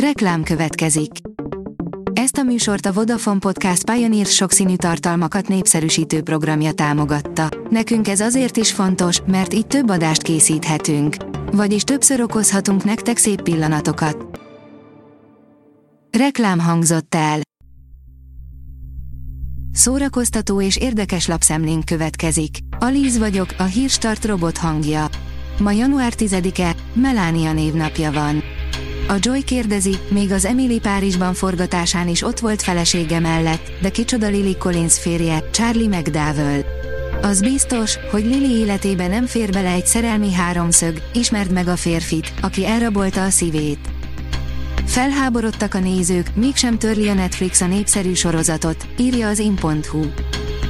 Reklám következik. Ezt a műsort a Vodafone Podcast Pioneer sokszínű tartalmakat népszerűsítő programja támogatta. Nekünk ez azért is fontos, mert így több adást készíthetünk. Vagyis többször okozhatunk nektek szép pillanatokat. Reklám hangzott el. Szórakoztató és érdekes lapszemlénk következik. Alíz vagyok, a hírstart robot hangja. Ma január 10-e, Melánia névnapja van. A Joy kérdezi, még az Emily Párizsban forgatásán is ott volt felesége mellett, de kicsoda Lily Collins férje, Charlie McDowell. Az biztos, hogy Lily életébe nem fér bele egy szerelmi háromszög, ismerd meg a férfit, aki elrabolta a szívét. Felháborodtak a nézők, mégsem törli a Netflix a népszerű sorozatot, írja az in.hu.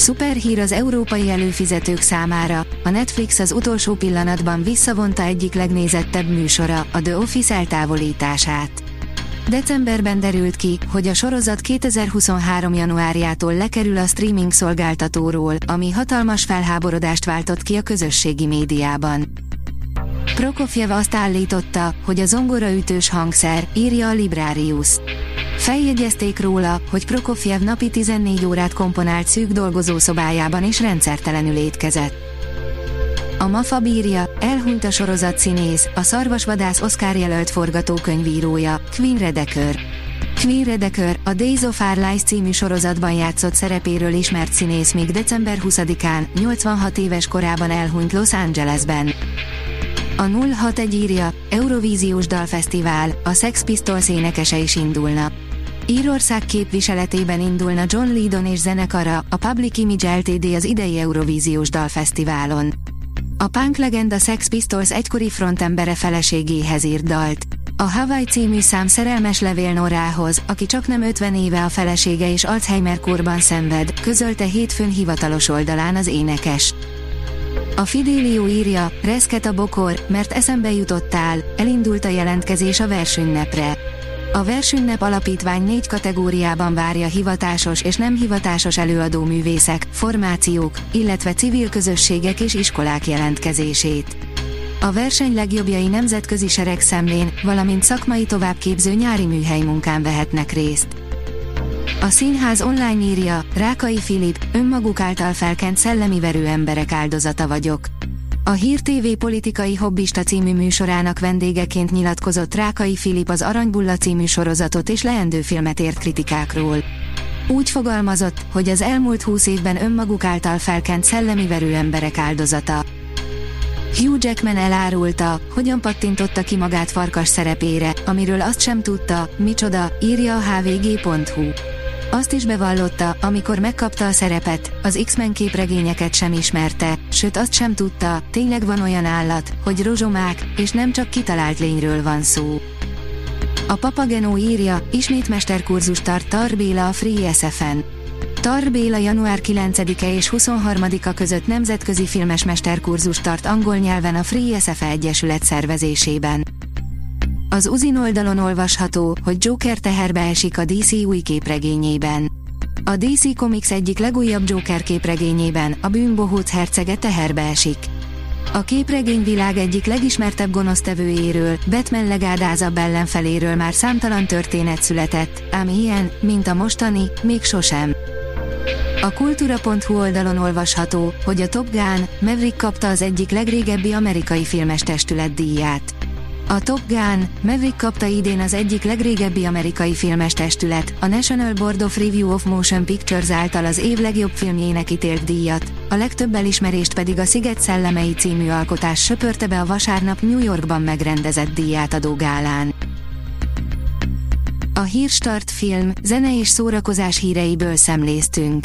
Szuperhír az európai előfizetők számára, a Netflix az utolsó pillanatban visszavonta egyik legnézettebb műsora, a The Office eltávolítását. Decemberben derült ki, hogy a sorozat 2023. januárjától lekerül a streaming szolgáltatóról, ami hatalmas felháborodást váltott ki a közösségi médiában. Prokofjev azt állította, hogy a zongoraütős hangszer, írja a Librarius. Feljegyezték róla, hogy Prokofjev napi 14 órát komponált szűk dolgozószobájában és rendszertelenül étkezett. A MAFA bírja, elhunyt a sorozat színész, a szarvasvadász Oscar jelölt forgatókönyvírója, Queen Redeker. Queen Redeker, a Days of Our Lives című sorozatban játszott szerepéről ismert színész még december 20-án, 86 éves korában elhunyt Los Angelesben. A 061 írja, Eurovíziós Dalfesztivál, a Sex Pistols énekese is indulna. Írország képviseletében indulna John Lydon és zenekara, a Public Image Ltd. az idei Eurovíziós Dalfesztiválon. A punk legenda Sex Pistols egykori frontembere feleségéhez írt dalt. A Hawaii című szám szerelmes levél Norához, aki csak nem 50 éve a felesége és Alzheimer korban szenved, közölte hétfőn hivatalos oldalán az énekes. A Fidelio írja, reszket a bokor, mert eszembe jutottál, elindult a jelentkezés a versünynepre. A versünynep alapítvány négy kategóriában várja hivatásos és nem hivatásos előadó művészek, formációk, illetve civil közösségek és iskolák jelentkezését. A verseny legjobbjai nemzetközi seregszemlén, valamint szakmai továbbképző nyári műhely munkán vehetnek részt. A színház online írja, Rákai Filip, önmaguk által felkent szellemi verő emberek áldozata vagyok. A Hír TV politikai hobbista című műsorának vendégeként nyilatkozott Rákai Filip az Aranybulla című sorozatot és leendő filmet ért kritikákról. Úgy fogalmazott, hogy az elmúlt húsz évben önmaguk által felkent szellemi verő emberek áldozata. Hugh Jackman elárulta, hogyan pattintotta ki magát farkas szerepére, amiről azt sem tudta, micsoda, írja a hvg.hu. Azt is bevallotta, amikor megkapta a szerepet, az X-Men képregényeket sem ismerte, sőt azt sem tudta, tényleg van olyan állat, hogy rozsomák, és nem csak kitalált lényről van szó. A Papagenó írja, ismét mesterkurzus tart Tar Béla a Free SF-en. Tar Béla január 9-e és 23-a között nemzetközi filmes mesterkurzus tart angol nyelven a Free SF Egyesület szervezésében. Az Uzin oldalon olvasható, hogy Joker teherbe esik a DC új képregényében. A DC Comics egyik legújabb Joker képregényében, a bűnbohóc hercege teherbe esik. A képregényvilág egyik legismertebb gonosztevőjéről, Batman legádázabb ellenfeléről már számtalan történet született, ám ilyen, mint a mostani, még sosem. A kultúra.hu oldalon olvasható, hogy a Top Gun, Maverick kapta az egyik legrégebbi amerikai filmes testület díját. A Top Gun, Maverick kapta idén az egyik legrégebbi amerikai filmes testület, a National Board of Review of Motion Pictures által az év legjobb filmjének ítélt díjat, a legtöbb elismerést pedig a Sziget szellemei című alkotás söpörte be a vasárnap New Yorkban megrendezett díjátadó gálán. A Hírstart film, zene és szórakozás híreiből szemléztünk.